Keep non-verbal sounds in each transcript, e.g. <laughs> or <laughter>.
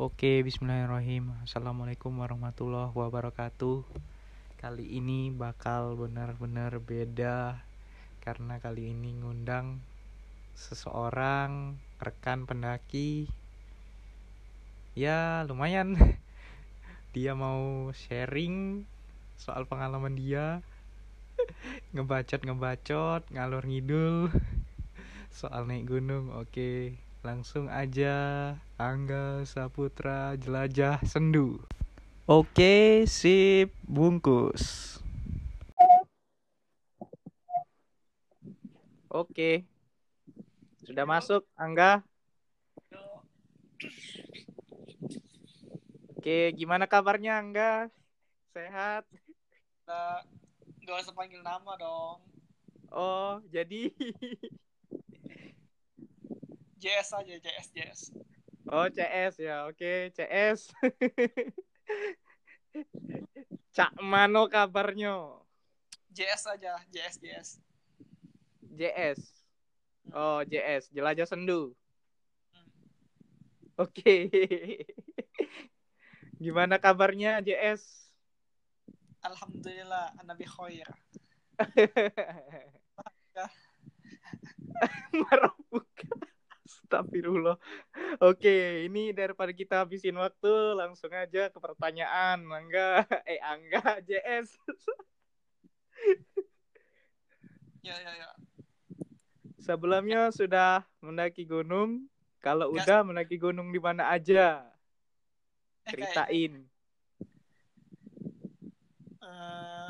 Oke, bismillahirrahmanirrahim. Assalamualaikum warahmatullahi wabarakatuh. Kali ini bakal benar-benar beda karena kali ini ngundang seseorang rekan pendaki. Ya, lumayan. <laughs> Dia mau sharing soal pengalaman dia. <laughs> Ngebacot-ngebacot, ngalor ngidul <laughs> soal naik gunung. Oke, langsung aja Angga Saputra Jelajah Sendu. Oke, sip, bungkus. Oke. Sudah masuk, Angga? Oke, gimana kabarnya, Angga? Sehat? Nah, gak usah panggil nama dong. Oh, jadi <laughs> JS aja, JS, JS. Oh, CS ya. Oke, CS. <laughs> Cak Mano kabarnya? JS aja, JS, JS. JS. Oh, JS, Jelajah Sendu. Hmm. Oke. <laughs> Gimana kabarnya, JS? Alhamdulillah, Nabi khair. <laughs> Marah buka. Astagfirullah. Oke, ini daripada kita habisin waktu, langsung aja ke pertanyaan. Angga, <laughs> eh Angga, <laughs> JS. Ya, ya, ya. Sebelumnya sudah mendaki gunung. Kalau Gas. udah mendaki gunung di mana aja? Eh, Ceritain. eh,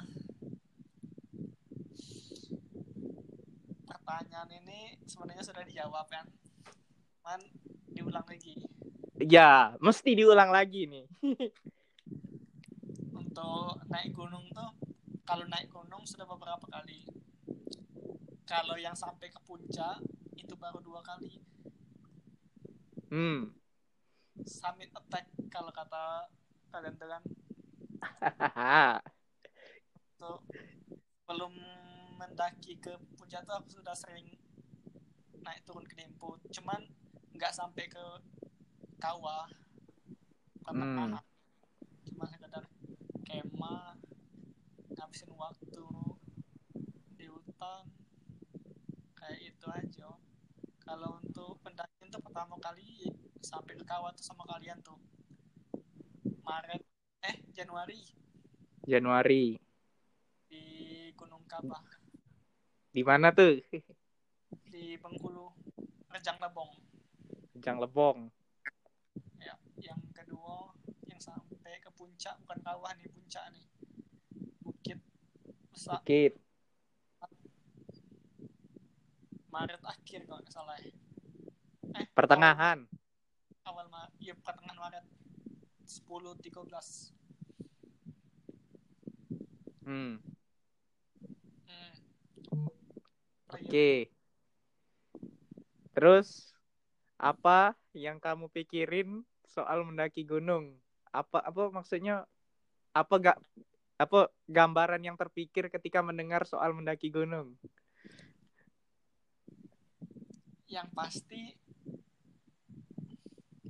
pertanyaan ini sebenarnya sudah dijawab kan. Man, diulang lagi. Ya, mesti diulang lagi nih. <laughs> Untuk naik gunung tuh, kalau naik gunung sudah beberapa kali. Kalau yang sampai ke puncak, itu baru dua kali. Hmm. Summit attack kalau kata kalian tuh kan. <laughs> tuh belum mendaki ke puncak tuh aku sudah sering naik turun ke Dempo cuman nggak sampai ke kawah karena Hmm. cuma sekedar kemah ngabisin waktu di hutan. Kayak itu aja kalau untuk pendakian tuh pertama kali sampai ke kawah tuh sama kalian tuh. Maret eh Januari. Januari. di Gunung Kabah Di mana tuh? <laughs> di Bengkulu Rejang Lebong Jang Lebong. ya yang kedua yang sampai ke puncak bukan kawah nih puncak nih bukit besar Bukit. Maret akhir kalau nggak salah ya. eh Pertengahan. awal, awal Maret ya pertengahan Maret 10 13 Hmm. hmm. Oke. Terus apa yang kamu pikirin soal mendaki gunung? Apa apa maksudnya apa gak apa gambaran yang terpikir ketika mendengar soal mendaki gunung? yang pasti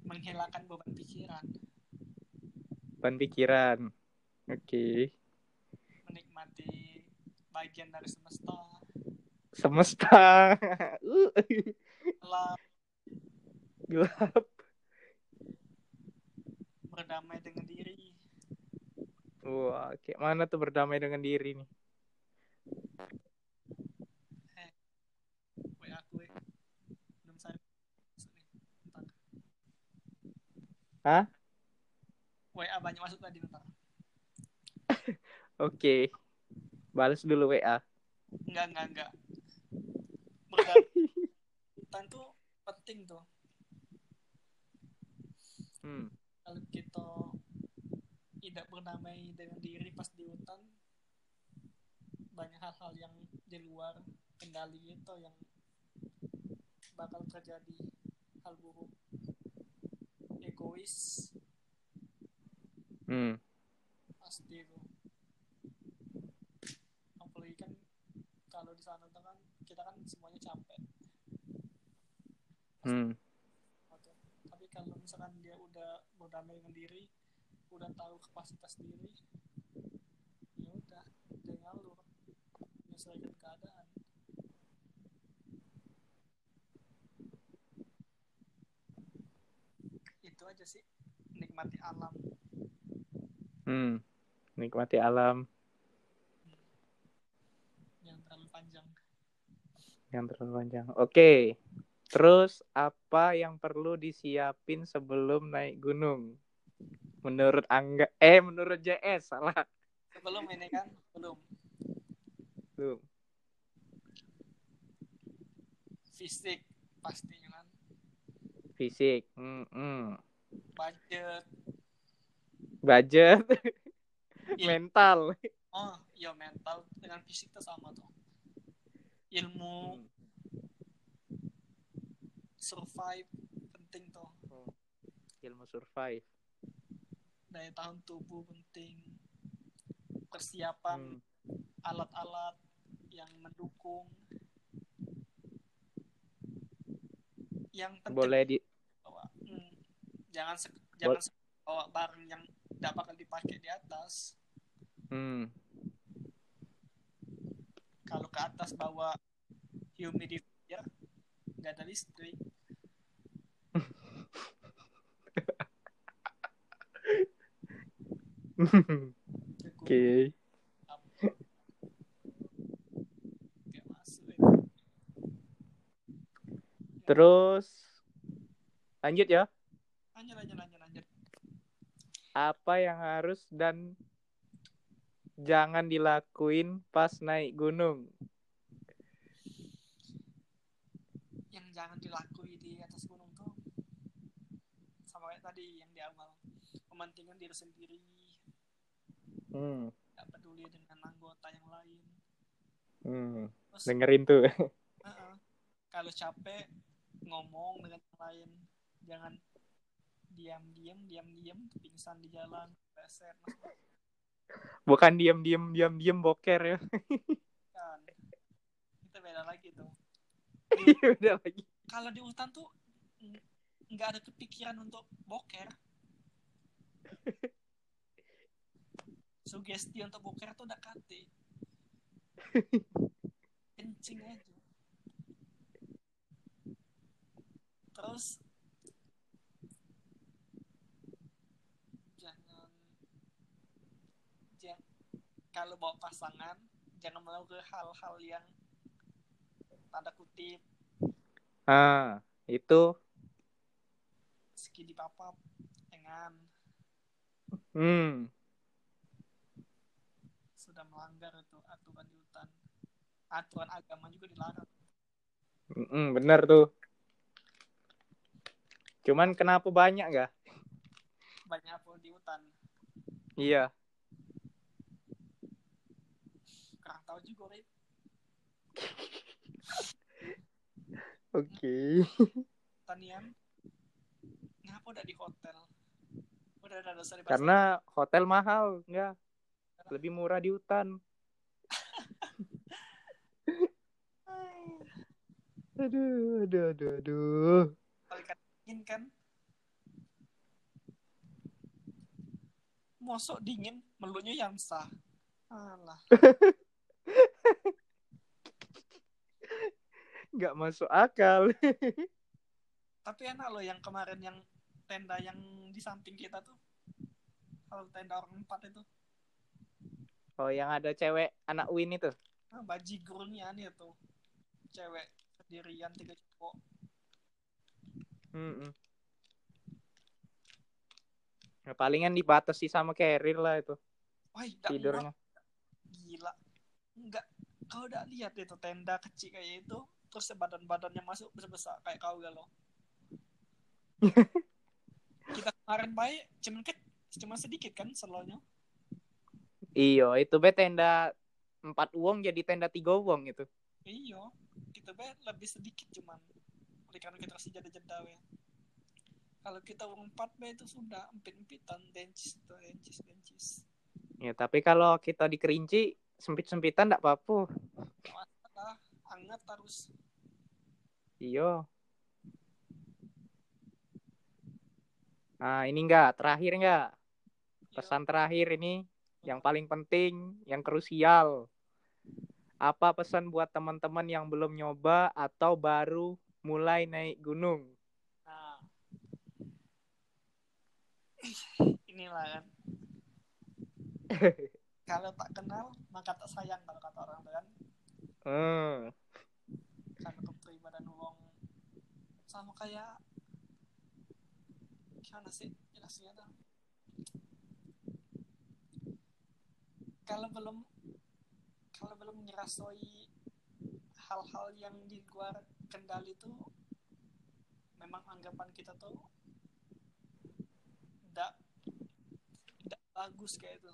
menghilangkan beban pikiran Ban pikiran. Oke. menikmati bagian dari semesta Semesta. <laughs> Uh, Gelap. berdamai dengan diri Wah, kayak mana tuh berdamai dengan diri nih? Belum saya Bentar. Hah? WA banyak masuk tadi bentar <laughs> Oke. Balas dulu WA. enggak enggak enggak berdamai <laughs> hutan tuh penting tuh Hmm. kalau kita tidak berdamai dengan diri pas di hutan banyak hal-hal yang di luar kendali itu yang bakal terjadi hal buruk egois Hmm. pasti itu apalagi kan kalau di sana kan kita kan semuanya capek Hmm. Misalkan dia udah damai dengan diri udah tahu kapasitas diri ya udah dia ngalur menyesuaikan keadaan itu aja sih nikmati alam Hmm. Nikmati alam yang terlalu panjang yang terlalu panjang. Oke. Terus apa yang perlu disiapin sebelum naik gunung? Menurut Angga eh menurut JS salah. sebelum ini kan belum Belum. fisik pastinya kan Fisik. Hmm, hmm. budget Budget, il- mental. oh ya mental dengan fisik tuh sama tuh ilmu survive penting tuh Ilmu survive. daya tahan tubuh penting. Persiapan Hmm. alat-alat yang mendukung. Yang penting Boleh di bawa hmm, jangan se- jangan se- bawa barang yang tidak bakal dipakai di atas. Hmm. kalau ke atas bawa humidifier nggak ada listrik <laughs> Oke. Terus lanjut ya. lanjut lanjut lanjut lanjut Apa yang harus dan jangan dilakuin pas naik gunung? yang jangan dilakui di atas gunung tuh sama kayak tadi yang di awal mementingkan diri sendiri Hmm. nggak peduli dengan anggota yang lain Hmm. terus Dengerin tuh. <laughs> Heeh. Kalau capek ngomong dengan yang lain, jangan diam-diam, diam-diam pingsan di jalan, beser Bukan diem diem diem diem boker ya. kan. Itu beda lagi tuh. <laughs> Udah lagi. Kalau di hutan tuh ng- nggak ada kepikiran untuk boker. <laughs> Sugesti untuk boker tuh udah kate. <laughs> Kencing aja. Terus jangan jangan kalau bawa pasangan jangan melakukan hal-hal yang tanda kutip Ah, itu. skidi papap dengan Hmm. Sudah melanggar itu aturan di hutan aturan agama juga dilarang Mm, bener tuh. Cuman kenapa banyak gak? banyak apa di hutan Iya. kurang tahu juga Rip. <laughs> Oke. tanian ngapa udah di hotel udah ada dosa di pasar. Karena hotel mahal, enggak. Lebih murah di hutan. <laughs> Aduh, aduh, aduh, aduh. dingin kan mosok dingin melunya yang sah alah <laughs> Nggak masuk akal. <laughs> tapi enak loh yang kemarin yang tenda yang di samping kita tuh kalau tenda orang empat itu Oh, yang ada cewek anak Win itu. ah, bajigurnya nih tuh. Cewek sendirian tiga cowok. Mm-mm. Nah, palingan dibatasi sama carrier lah itu. Wah tidurnya. gila. Enggak. Kau udah lihat itu tenda kecil kayak itu terus badan-badannya masuk besar-besar kayak kau galau <laughs> kita kemarin baik cuman ke cuma sedikit kan selalunya Iyo, itu be tenda empat uang jadi tenda tiga uang itu. iyo kita baik lebih sedikit cuman karena kita kasih jeda-jeda we. kalau kita uang empat baik itu sudah empit-empitan dencis dencis dencis Ya, tapi kalau kita di Kerinci sempit-sempitan enggak apa-apa. masalah anget harus Iyo. Nah, ini enggak, terakhir enggak? Pesan terakhir ini yang paling penting, yang krusial. Apa pesan buat teman-teman yang belum nyoba atau baru mulai naik gunung? Nah. Inilah kan. <laughs> Kalau tak kenal, maka tak sayang kalau kata orang kan. Hmm. Kalau kepribadian wong sama kayak gimana sih jelasnya tuh? Kalau belum kalau belum nyerasoi hal-hal yang di luar kendali tuh memang anggapan kita tuh tidak tidak bagus kayak itu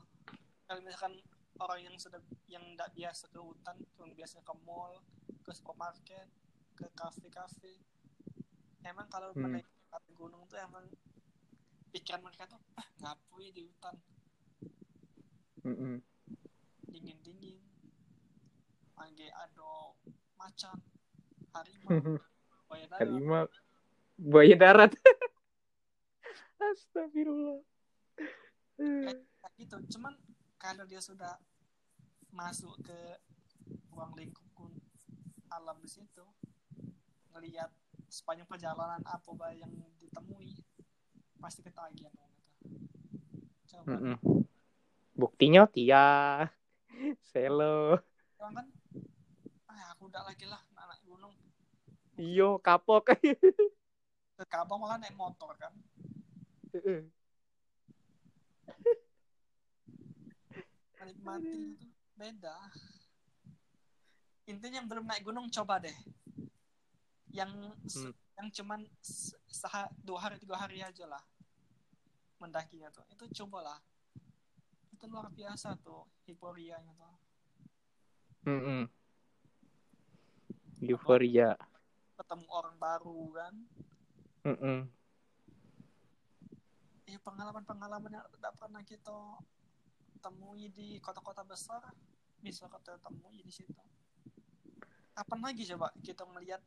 kalau misalkan orang yang sudah yang tidak biasa ke hutan yang biasa ke mall ke supermarket ke kafe-kafe emang kalau Hmm. menaik atas gunung tuh emang pikiran mereka tuh ah ngapui di hutan. Dingin dingin angge ado macan harimau. <laughs> Buaya darat. Harimau, buaya darat. <laughs> Astagfirullah. kayak gitu. Cuman kalau dia sudah masuk ke ruang lingkup alam di situ ngelihat sepanjang perjalanan apa yang ditemui pasti ketagihan dong itu coba. Mm-mm. Buktinya Tia, Selo, kan ah aku udah lagi lah naik gunung. Iyo kapok. ke Kabang malah naik motor kan? Menikmati itu. Beda. Intinya yang belum naik gunung coba deh. Yang Hmm. yang cuman dua hari tiga hari aja lah. Mendakinya tuh. Itu cobalah itu luar biasa tuh euforianya tuh Mm-mm. Euforia. ketemu orang baru kan Mm-mm. ya pengalaman-pengalaman yang tidak pernah kita temui di kota-kota besar bisa kita temui di situ kapan lagi coba kita melihat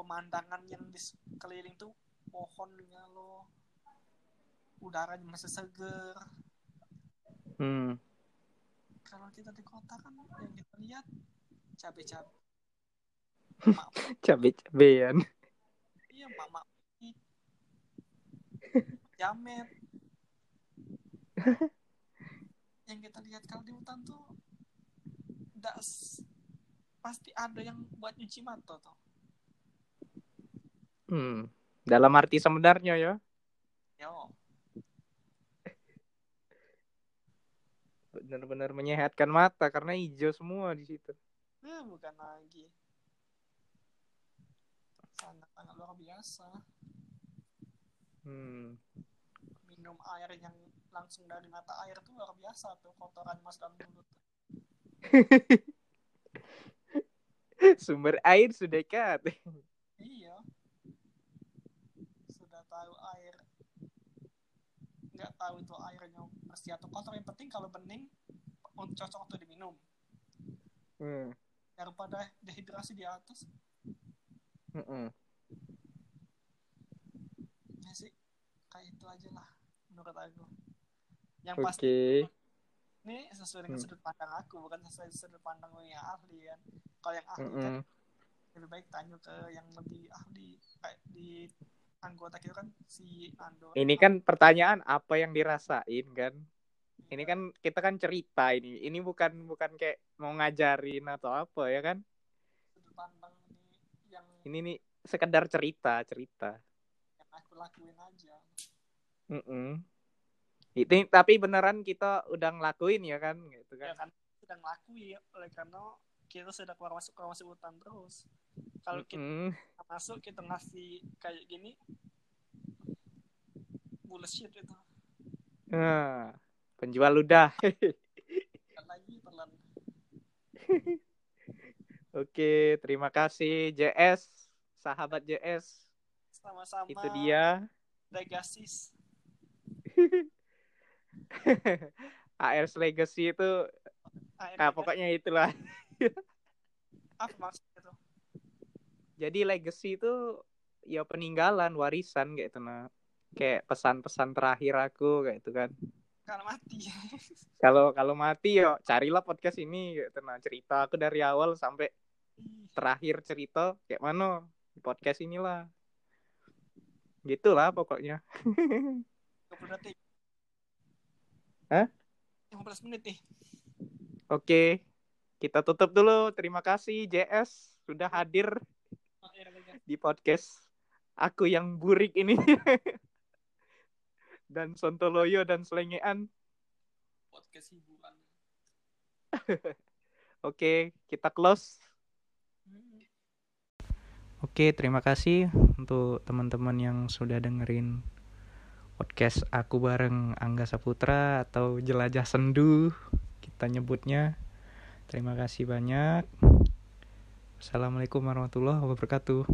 pemandangan yang di sekeliling tuh pohonnya lo udaranya masih seger Hmm. kalau kita di kota kan yang kita lihat mak <laughs> Cabe-cabean. iya mak mak jamet <laughs> yang kita lihat kalau di hutan tuh nggak s- pasti ada yang buat nyuci mata tuh Hmm. Dalam arti sebenarnya ya. yo Benar-benar menyehatkan mata karena hijau semua di situ. eh, bukan lagi sangat sangat luar biasa Hmm. minum air yang langsung dari mata air tuh luar biasa tuh kotoran mas dalam mulut <laughs> Sumber air sudah dekat. Iya. Sudah tahu air. Nggak tahu itu airnya bersih atau kotor. Yang penting kalau bening, untuk cocok untuk diminum. Hmm. Daripada dehidrasi di atas. Mm-mm. Ya sih, kayak itu aja lah. Menurut aku. Yang Oke. pasti, ini sesuai dengan Hmm. sudut pandang aku. Bukan sesuai sudut pandang yang ahli kan. Kalau yang ahli kan, Mm-mm. lebih baik tanya ke yang lebih ahli. Kayak di anggota kita kan si Ando. Ini kan pertanyaan apa yang dirasain kan? Ini kan kita kan cerita ini. Ini bukan bukan kayak mau ngajarin atau apa ya kan? ini yang Ini nih sekedar cerita, cerita. yang aku lakuin aja Mm-mm. Itu tapi beneran kita udah ngelakuin ya kan gitu ya kan. kan sedang ngelakuin oleh karena kita sudah keluar masuk keluar masuk hutan terus kalau kita Mm-mm. masuk kita ngasih kayak gini bullshit itu Nah, penjual udah. kan lagi <laughs> Oke, terima kasih JS, sahabat JS. sama-sama Itu dia. legasis <laughs> ARS Legacy itu ARS. ah, pokoknya itulah. <laughs> apa maksudnya tuh Jadi legacy itu ya peninggalan, warisan kayak itu nah. kayak pesan-pesan terakhir aku kayak itu kan Kalau mati. <laughs> kalau kalau mati yo carilah podcast ini gitu nah cerita aku dari awal sampai terakhir cerita kayak mana di podcast inilah gitulah pokoknya <laughs> 20 detik. Hah? 15 menit nih. oke kita tutup dulu terima kasih JS sudah hadir di podcast aku yang burik ini <laughs> dan Sontoloyo dan Selengean Podcast hiburan. <laughs> oke kita close. Oke, terima kasih untuk teman-teman yang sudah dengerin podcast aku bareng Angga Saputra atau Jelajah Sendu kita nyebutnya. Terima kasih banyak. Assalamualaikum warahmatullahi wabarakatuh.